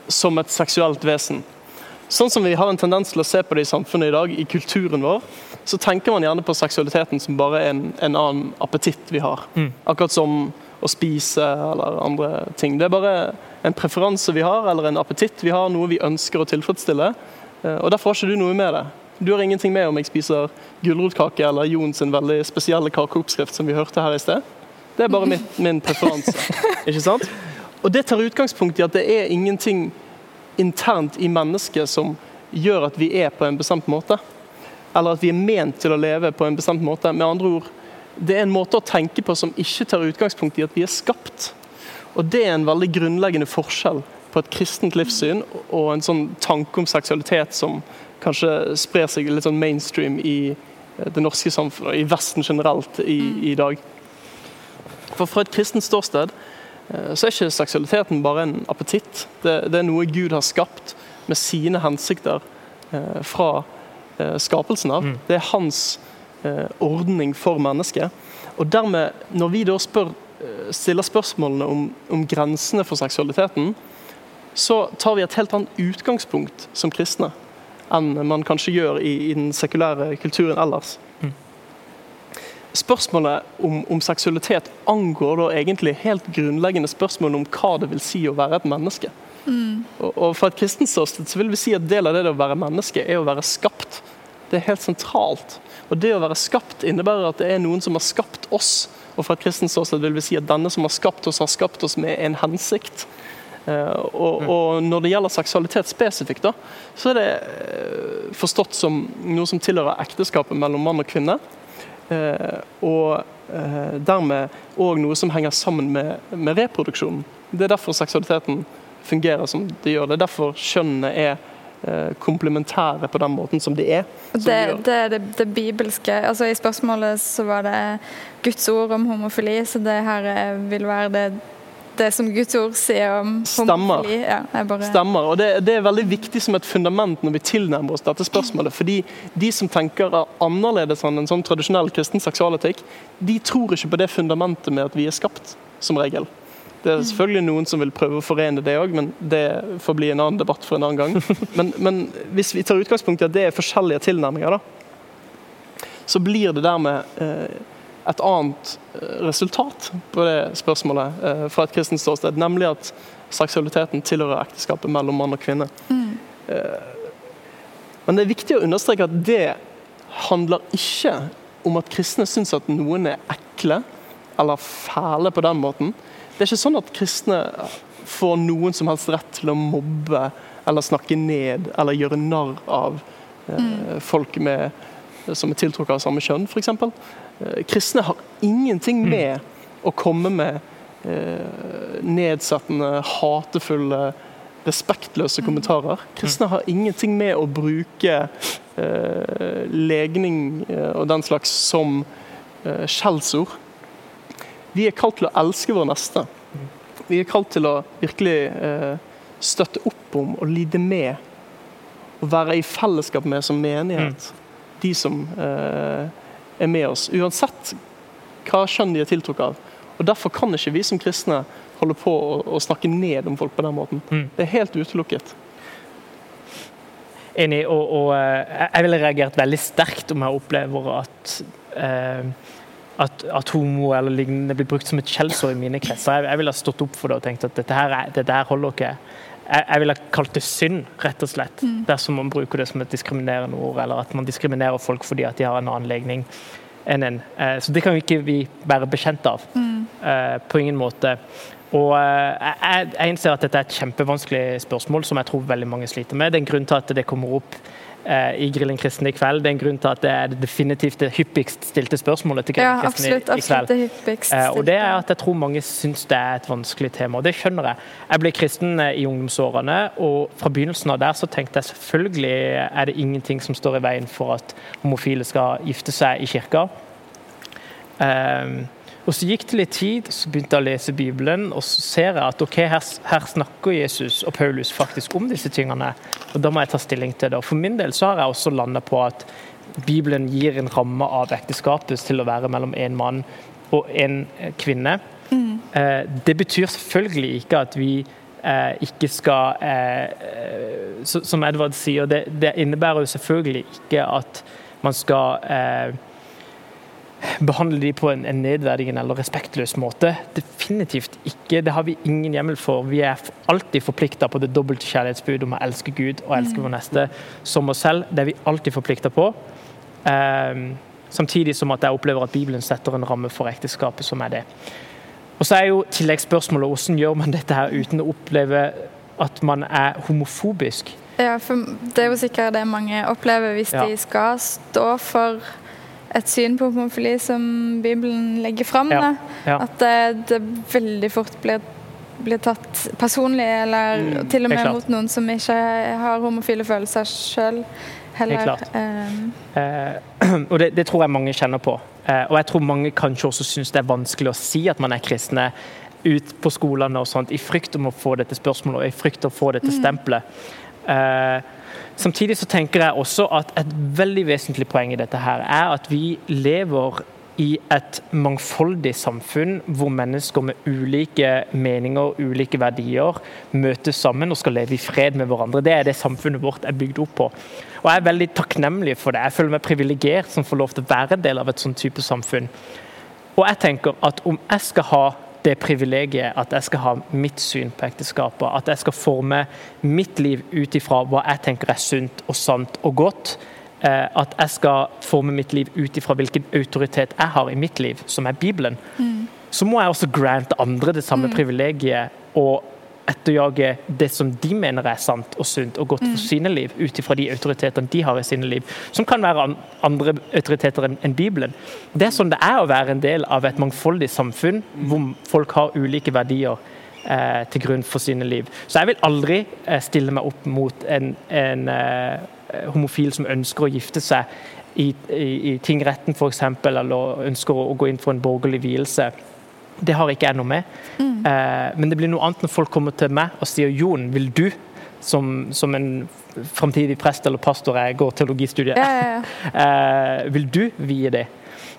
som et seksuelt vesen. Sånn som vi har en tendens til å se på det i samfunnet i dag, i kulturen vår, så tenker man gjerne på seksualiteten som bare en, en annen appetitt vi har. Mm. Akkurat som å spise eller andre ting. Det er bare en preferanse vi har, eller en appetitt vi har, noe vi ønsker å tilfredsstille. Eh, Og Derfor har ikke du noe med det. Du har ingenting med om jeg spiser gulrotkake eller Jon sin veldig spesielle kakeoppskrift som vi hørte her i sted. Det er bare mitt, min preferanse. ikke sant? Og Det tar utgangspunkt i at det er ingenting internt i mennesket som gjør at vi er på en bestemt måte. Eller at vi er ment til å leve på en bestemt måte. Med andre ord, det er en måte å tenke på som ikke tar utgangspunkt i at vi er skapt. Og det er en veldig grunnleggende forskjell på et kristent livssyn og en sånn tanke om seksualitet som kanskje sprer seg litt sånn mainstream i eh, det norske samfunnet, i Vesten generelt i, i dag. For fra et kristent ståsted eh, så er ikke seksualiteten bare en appetitt. Det, det er noe Gud har skapt med sine hensikter eh, fra skapelsen av. Det er hans ordning for mennesket. Og dermed, når vi da spør, eh, stiller spørsmålene om, om grensene for seksualiteten, så tar vi et helt annet utgangspunkt som kristne enn man kanskje gjør i, i den sekulære kulturen ellers. Spørsmålet om, om seksualitet angår da egentlig helt grunnleggende spørsmål om hva det vil si å være et menneske. Og, og Fra et kristent ståsted så vil vi si at del av det å være menneske er å være skapt. Det er helt sentralt. Og det å være skapt innebærer at det er noen som har skapt oss. Og fra et kristent ståsted vil vi si at denne som har skapt oss, har skapt oss med en hensikt. Eh, og, Mm. og når det gjelder seksualitet spesifikt, da, så er det eh, forstått som noe som tilhører ekteskapet mellom mann og kvinne. Eh, og dermed òg noe som henger sammen med, med reproduksjonen. Det er derfor seksualiteten fungerer som det gjør. Det er derfor kjønnene er komplementære på den måten som de er. Som Det, de det er det, det bibelske altså I spørsmålet så var det Guds ord om homofili, så det her eh, vil være det, det som Guds ord sier om Stemmer. Ja, bare, Stemmer. og det, det er veldig viktig som et fundament når vi tilnærmer oss dette spørsmålet. fordi de som tenker annerledes enn en sånn tradisjonell kristen seksualetikk, de tror ikke på det fundamentet med at vi er skapt, som regel. Det er selvfølgelig noen som vil prøve å forene det òg, men det får bli en annen debatt for en annen gang. Men, men hvis vi tar utgangspunkt i at det er forskjellige tilnærminger, da, så blir det dermed eh, et annet eh, resultat på det spørsmålet eh, fra et kristent ståsted, nemlig at seksualiteten tilhører ekteskapet mellom mann og kvinne. Eh, Men det er viktig å understreke at det handler ikke om at kristne syns at noen er ekle eller fæle på den måten. Det er ikke sånn at kristne får noen som helst rett til å mobbe eller snakke ned eller gjøre narr av eh, folk med, som er tiltrukket av samme kjønn, f.eks. Eh, kristne har ingenting med å komme med eh, nedsettende, hatefulle, respektløse kommentarer. Kristne har ingenting med å bruke eh, legning eh, og den slags som eh, skjellsord. Vi er kalt til å elske vår neste. Vi er kalt til å virkelig eh, støtte opp om og lide med. Og være i fellesskap med som menighet. De som eh, er med oss. Uansett hva kjønn de er tiltrukket av. Og Derfor kan ikke vi som kristne holde på å, å snakke ned om folk på den måten. Mm. Det er helt utelukket. Enig. Og, og eh, jeg ville reagert veldig sterkt om jeg opplever at eh, at, at homo eller lignende blir brukt som et skjellsord i mine kretser. Jeg, jeg ville ha stått opp for det og tenkt at dette her, er, dette her holder ikke. Jeg, jeg ville ha kalt det synd, rett og slett, dersom man bruker det som et diskriminerende ord, eller at man diskriminerer folk fordi at de har en annen legning enn en. Eh, så det kan vi ikke vi være bekjent av. Eh, på ingen måte. Og eh, jeg, jeg innser at dette er et kjempevanskelig spørsmål som jeg tror veldig mange sliter med. Det er en grunn til at det kommer opp i Grillen kristne i kveld. Det er en grunn til at det er definitivt det hyppigst stilte spørsmålet til ja, Grillen kristne i, absolutt. i kveld. det hyppigst. Eh, og det er at jeg tror mange syns det er et vanskelig tema, og det skjønner jeg. Jeg ble kristen eh, i ungdomsårene, og fra begynnelsen av der så tenkte jeg selvfølgelig er det ingenting som står i veien for at homofile skal gifte seg i kirka. Eh, og så gikk det litt tid, så begynte jeg å lese Bibelen, og så ser jeg at ok, her, her snakker Jesus og Paulus faktisk om disse tingene, og da må jeg ta stilling til det. Og for min del så har jeg også landa på at Bibelen gir en ramme av ekteskapet til å være mellom en mann og en eh, kvinne. Eh, Det betyr selvfølgelig ikke at vi eh, ikke skal eh, eh, Som Edvard sier, det, det innebærer jo selvfølgelig ikke at man skal eh, behandle de på en, en nedverdigende eller respektløs måte. Definitivt ikke. Det har vi ingen hjemmel for. Vi er alltid forplikta på det dobbelte kjærlighetsbud om å elske Gud og elske vår neste som oss selv. Det er vi alltid forplikta på. Ehm, samtidig som at jeg opplever at Bibelen setter en ramme for ekteskapet som er det. Og så er jo tilleggsspørsmålet hvordan gjør man dette her uten å oppleve at man er homofobisk? Ja, for det er jo sikkert det mange opplever hvis Ja. de skal stå for et syn på homofili som Bibelen legger fram. Ja, ja. At det, det veldig fort blir, blir tatt personlig, eller Mm, til og med klart. mot noen som ikke har homofile følelser sjøl. Heller. klart. ehm, Eh, og det, det tror jeg mange kjenner på. Eh, og jeg tror mange kanskje også syns det er vanskelig å si at man er kristne ut på skolene og sånt, i frykt om å få dette spørsmålet og i frykt om å få dette stempelet. Eh, samtidig så tenker jeg også at et veldig vesentlig poeng i dette her er at vi lever i et mangfoldig samfunn hvor mennesker med ulike meninger, ulike verdier, møtes sammen og skal leve i fred med hverandre. Det er det samfunnet vårt er bygd opp på. Og jeg er veldig takknemlig for det. Jeg føler meg privilegert som får lov til å være en del av et sånn type samfunn. Og jeg tenker at om jeg skal ha det privilegiet at jeg skal ha mitt syn på ekteskapet, at jeg skal forme mitt liv ut ifra hva jeg tenker er sunt og sant og godt, eh, at jeg skal forme mitt liv ut ifra hvilken autoritet jeg har i mitt liv, som er Bibelen, så må jeg også grante andre det samme privilegiet og etterjage det som de mener er sant og sunt og godt for sine liv, ut ifra de autoritetene de har i sine liv, som kan være an andre autoriteter enn Bibelen. Det er sånn det er å være en del av et mangfoldig samfunn hvor folk har ulike verdier eh, til grunn for sine liv. Så jeg vil aldri eh, stille meg opp mot en, en eh, homofil som ønsker å gifte seg i, i, i tingretten f.eks., eller ønsker å gå inn for en borgerlig vielse. Det har ikke jeg noe med. Eh, men det blir noe annet når folk kommer til meg og sier Jon, vil du, som, som en framtidig prest eller pastor, jeg går teologistudiet, Ja, ja, ja. eh, vil du vie det?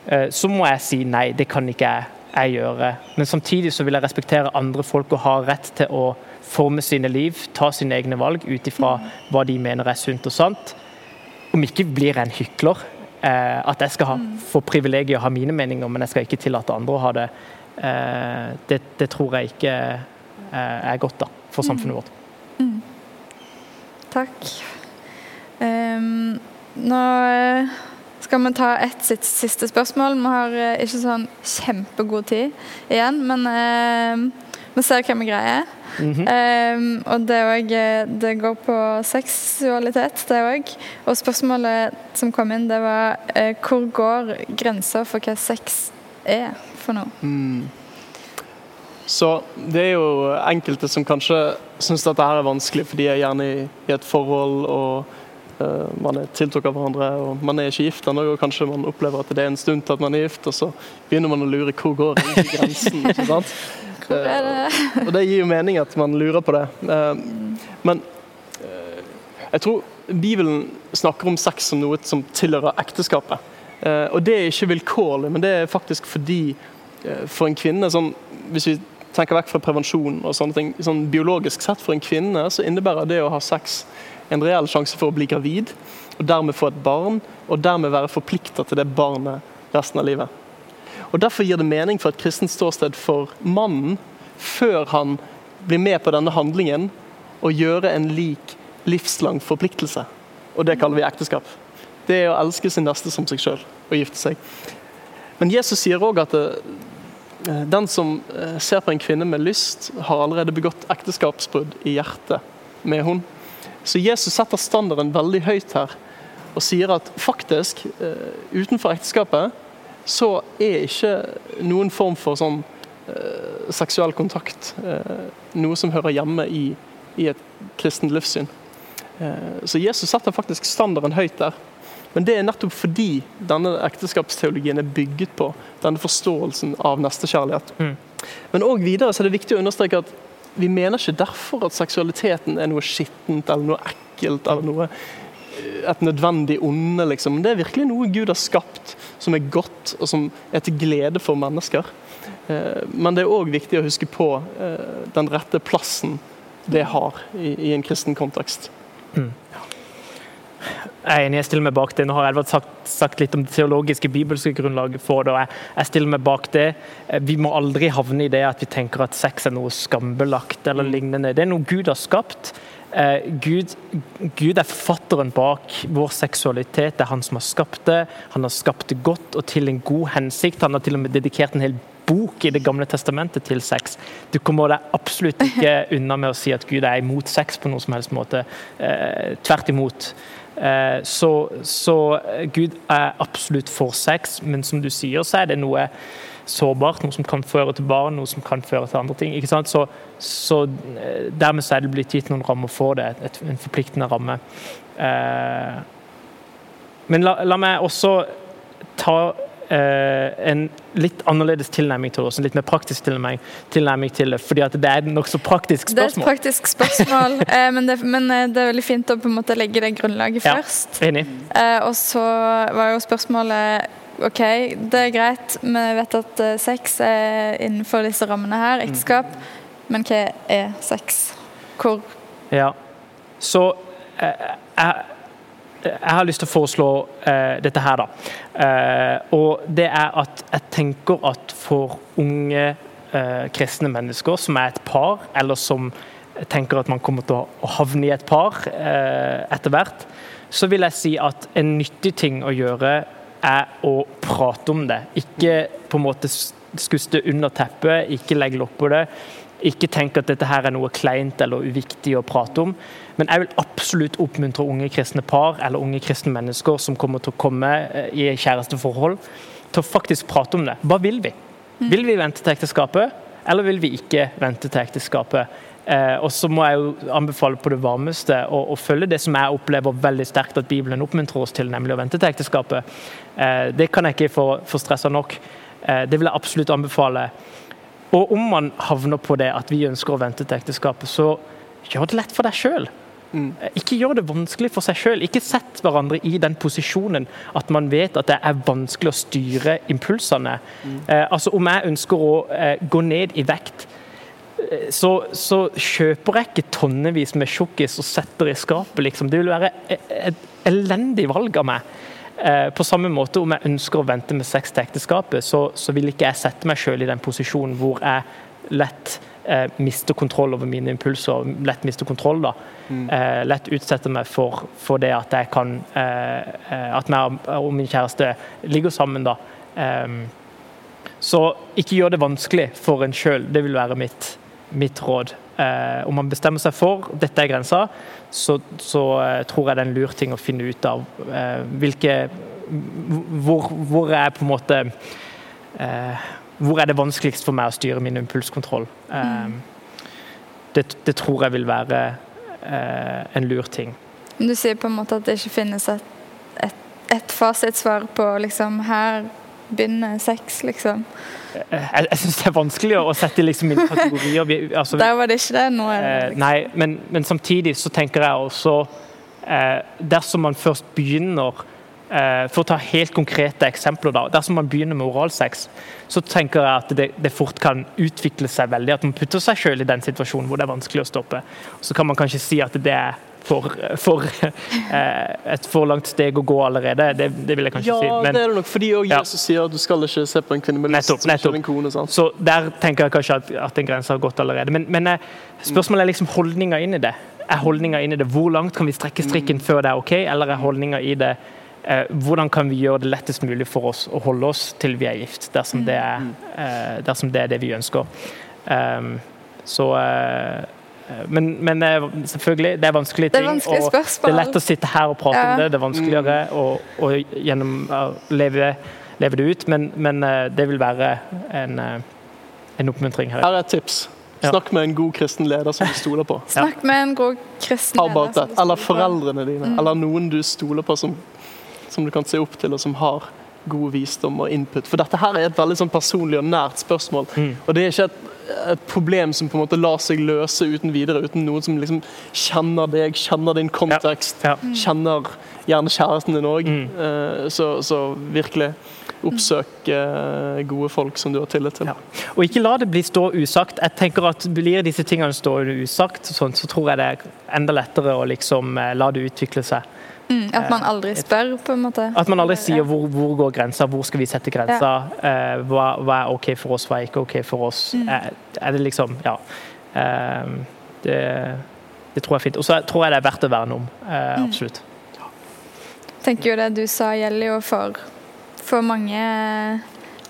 Eh, så må jeg si nei, det kan ikke jeg, jeg gjøre. Men samtidig så vil jeg respektere andre folk og ha rett til å forme sine liv, ta sine egne valg ut ifra hva de mener er sunt og sant. Om ikke blir jeg en hykler. Eh, at jeg skal ha, få privilegiet å ha mine meninger, men jeg skal ikke tillate andre å ha det. Eh, det, det tror jeg ikke eh, er godt da, for samfunnet vårt. Takk. Um, nå eh, skal vi ta ett sitt siste spørsmål. Vi har ikke sånn kjempegod tid igjen, men uh, vi ser hva vi greier. Ehm, og det, også, det går på seksualitet, det òg. Og spørsmålet som kom inn, det var uh, hvor går grensa for hva sex er for noe? Så det er jo enkelte som kanskje syns dette her er vanskelig, for de er gjerne i, i et forhold og uh, man er tiltrukket av hverandre, og man er ikke gift ennå, og kanskje man opplever at det er en stund til at man er gift, og så begynner man å lure hvor går egentlig grensen. ikke sant? Hvor er det? Uh, og det gir jo mening at man lurer på det. Eh, men jeg tror Bibelen snakker om sex som noe som tilhører ekteskapet. Eh, og det er ikke vilkårlig, men det er faktisk fordi eh, for en kvinne sånn, Hvis vi tenker vekk fra prevensjon og sånne ting, sånn biologisk sett for en kvinne så innebærer det å ha sex en reell sjanse for å bli gravid, og dermed få et barn, og dermed være forplikta til det barnet resten av livet. Og Derfor gir det mening for et kristent ståsted for mannen, før han blir med på denne handlingen, å gjøre en lik livslang forpliktelse. Og det kaller vi ekteskap. Det er å elske sin neste som seg sjøl og gifte seg. Men Jesus sier òg at eh, den som eh, ser på en kvinne med lyst, har allerede begått ekteskapsbrudd i hjertet med hun. Så Jesus setter standarden veldig høyt her og sier at faktisk, eh, utenfor ekteskapet, så er ikke noen form for sånn seksuell kontakt noe som hører hjemme i, et kristent livssyn. Så Jesus setter faktisk standarden høyt der. Men det er nettopp fordi denne ekteskapsteologien er bygget på denne forståelsen av nestekjærlighet. Mm. Men òg videre så er det viktig å understreke at vi mener ikke derfor at seksualiteten er noe skittent eller noe ekkelt eller noe eh, et nødvendig onde. Liksom. Det er virkelig noe Gud har skapt som er godt og som er til glede for mennesker. Eh, Men det er òg viktig å huske på eh, den rette plassen det har i, en kristen kontekst. Jeg er enig, jeg stiller meg bak det. Nå har Edvard sagt, sagt litt om det teologiske, bibelske grunnlaget for det, og jeg, jeg stiller meg bak det. Eh, Vi må aldri havne i det at vi tenker at sex er noe skambelagt eller lignende. Det er noe Gud har skapt. Eh, Gud, Gud er forfatteren bak vår seksualitet. Det er han som har skapt det. Han har skapt det godt og til en god hensikt. Han har til og med dedikert en hel bok i Det gamle testamentet til sex. Du kommer deg absolutt ikke unna med å si at Gud er imot sex på noen som helst måte. Eh, tvert imot. Eh, så, så Gud er absolutt for sex, men som du sier, så er det noe sårbart, noe som kan føre til barn, noe som kan føre til andre ting. ikke sant? Så, så eh, dermed så er det blitt gitt noen rammer for det, et, en forpliktende ramme. Eh, men la, la meg også ta eh, en litt annerledes tilnærming til det, også, en litt mer praktisk tilnærming, tilnærming til det, fordi at det er et nokså praktisk spørsmål. Det er et praktisk spørsmål, eh, men, det, men eh, det er veldig fint å på en måte legge det grunnlaget Ja. først. Enig. Eh, og så var jo spørsmålet OK, det er greit, vi vet at eh, sex er innenfor disse rammene her, ekteskap, men hva er sex? Hvor Ja. Så eh, jeg, jeg har lyst til å foreslå uh, dette her, da. Uh, og det er at jeg tenker at for unge uh, kristne mennesker som er et par, eller som tenker at man kommer til å, havne i et par etter hvert, så vil jeg si at en nyttig ting å gjøre er å prate om det. Ikke på en måte skuste under teppet, ikke legge lokk på det. Ikke tenk at dette her er noe kleint eller uviktig å prate om. Men jeg vil absolutt oppmuntre unge kristne par eller unge kristne mennesker som kommer til å komme eh, i kjæresteforhold, til å faktisk prate om det. Hva vil vi? Vil vi vente til ekteskapet, eller vil vi ikke vente til ekteskapet? Eh, og så må jeg jo anbefale på det varmeste å, å, følge det som jeg opplever veldig sterkt at Bibelen oppmuntrer oss til, nemlig å vente til ekteskapet. Eh, det kan jeg ikke få, få stressa nok. Eh, det vil jeg absolutt anbefale. Og om man havner på det at vi ønsker å vente til ekteskapet, så gjør det lett for deg sjøl. Mm. Ikke gjør det vanskelig for seg sjøl. Ikke sett hverandre i den posisjonen at man vet at det er vanskelig å styre impulsene. Mm. Eh, altså Om jeg ønsker å eh, gå ned i vekt, eh, så, så, kjøper jeg ikke tonnevis med tjukkis og setter i skapet. Liksom. Det vil være et, et elendig valg av meg. Eh, på samme måte, om jeg ønsker å vente med sex til ekteskapet, så, så vil ikke jeg sette meg sjøl i den posisjonen hvor jeg lett eh, mister kontroll over mine impulser, lett mister kontroll. da. Mm. Eh, lett utsette meg for, for, det at jeg kan eh, eh At jeg og min kjæreste ligger sammen, da. Så ikke gjør det vanskelig for en sjøl. Det vil være mitt, mitt råd. Eh, om man bestemmer seg for dette er grensa, så, så eh, tror jeg det er en lur ting å finne ut av hvilke hvor, hvor er på en måte eh, hvor er det vanskeligst for meg å styre min impulskontroll? Mm. Det, det, tror jeg vil være eh, en lur ting. Du sier på en måte at det ikke finnes et, et, et fasitsvar på liksom Her begynner sex, liksom. Eh, jeg, jeg syns det er vanskelig å sette liksom inn kategorier. Altså, Der var det ikke det. Nå er det liksom. Nei, men, men, samtidig så tenker jeg også eh, Dersom man først begynner Eh, for å ta helt konkrete eksempler, da. dersom man begynner med oralsex, så tenker jeg at det, det, fort kan utvikle seg veldig. At man putter seg selv i den situasjonen hvor det er vanskelig å stoppe. Så kan man kanskje si at det er for, for eh, et for langt steg å gå allerede. Det, det vil jeg kanskje ja, si. Men, det er det nok, fordi også Jesus ja. sier at du skal ikke se på en kvinne med lyst nettopp, en kone. Sant? Så der tenker jeg kanskje at, at en grense har gått allerede. Men, men eh, spørsmålet er liksom holdninga inn i det. Er holdninga inn i det, Hvor langt kan vi strekke strikken mm. før det er OK, eller er holdninga i det Eh, hvordan kan vi gjøre det lettest mulig for oss å holde oss til vi er gift, dersom det er, mm. eh, dersom det, er det vi ønsker. Um, så eh, men, men, selvfølgelig, det er vanskelige ting. Det er, og det er lett å sitte her og prate ja. om det. Det er vanskeligere mm. å, å gjennom, leve, leve, det ut, men, men, det vil være en, en oppmuntring her. Her er et tips. Snakk med en god kristen leder som du stoler på. Snakk med en god kristen leder. Eller foreldrene dine, mm. eller noen du stoler på som som du kan se opp til, og som har god visdom og input. For dette her er et veldig sånn personlig og nært spørsmål. Mm. Og det er ikke et, et, problem som på en måte lar seg løse uten videre, uten noen som liksom kjenner deg, kjenner din kontekst, ja. Ja. kjenner gjerne kjæresten din òg. Mm. Uh, så, så, virkelig oppsøk uh, gode folk som du har tillit til. Ja. Og ikke la det bli stå usagt. Jeg tenker at Blir disse tingene stående usagt, sånn, så tror jeg det er enda lettere å liksom uh, la det utvikle seg. Mm, at man aldri spør, på en måte? At man aldri sier hvor, hvor går grensa, hvor skal vi sette grensa? Ja. Eh, hva, hva, er OK for oss, hva er ikke OK for oss? Mm. Er, er, det liksom Ja. Eh, det, det, tror jeg er fint. Og så tror jeg det er verdt å verne om. Eh, mm. absolutt. Jeg tenker jo det du sa gjelder jo for, for mange,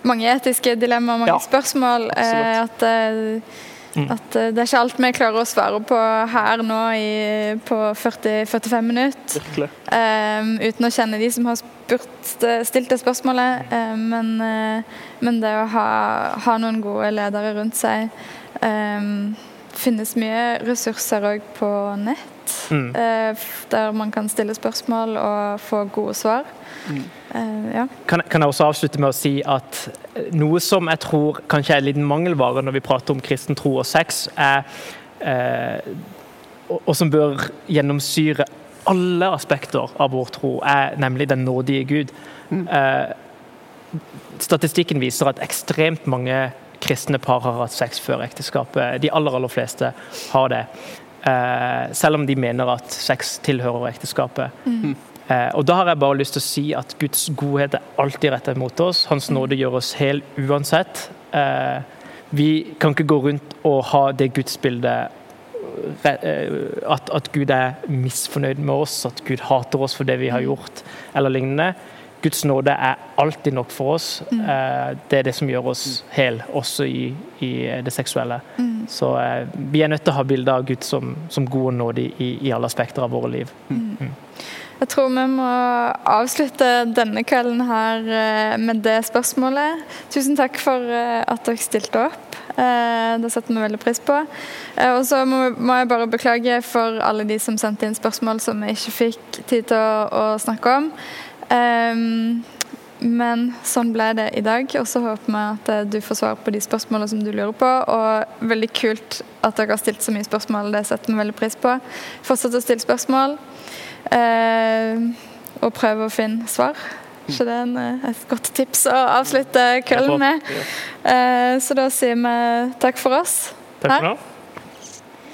mange etiske dilemmaer, mange ja. spørsmål. Eh, at eh, Mm. At uh, det er ikke alt vi klarer å svare på her nå i, på 40-45 minutter. Um, uten å kjenne de som har spurt, stilt det spørsmålet. Um, men, uh, men, det å ha, ha, noen gode ledere rundt seg um, finnes mye ressurser òg på nett, mm. uh, der man kan stille spørsmål og få gode svar. Mm. Uh, ja. kan, kan, jeg også avslutte med å si at eh, noe som jeg tror kanskje er en liten mangelvare når vi prater om kristen tro og sex, er, eh, og, som bør gjennomsyre alle aspekter av vår tro, er nemlig den nådige Gud. Mm. Eh, statistikken viser at ekstremt mange kristne par har hatt sex før ekteskapet. De aller, aller fleste har det. selv om de mener at sex tilhører ekteskapet. Mm. Eh, og Da har jeg bare lyst til å si at Guds godhet er alltid rettet mot oss. Hans nåde gjør oss hel uansett. Eh, vi kan ikke gå rundt og ha det gudsbildet at, at Gud er misfornøyd med oss, at Gud hater oss for det vi har gjort, eller lignende. Guds nåde er alltid nok for oss. Mm. Det er det som gjør oss hel, også i, i det seksuelle. Mm. Så vi er nødt til å ha bilder av Gud som, som god og nådig i, i, alle aspekter av våre liv. Mm. Jeg tror vi må avslutte denne kvelden her med det spørsmålet. Tusen takk for at dere stilte opp. Det setter vi veldig pris på. Og så må, jeg bare beklage for alle de som sendte inn spørsmål som vi ikke fikk tid til å, snakke om. Um, men sånn ble det i dag. Og så håper vi at eh, du får svar på de spørsmålene som du lurer på. Og veldig kult at dere har stilt så mye spørsmål. Det setter vi veldig pris på. Fortsett å stille spørsmål. Uh, og prøve å finne svar. Så det er en, eh, et godt tips å avslutte kvelden med? Uh, så da sier vi takk for oss. Takk for nå.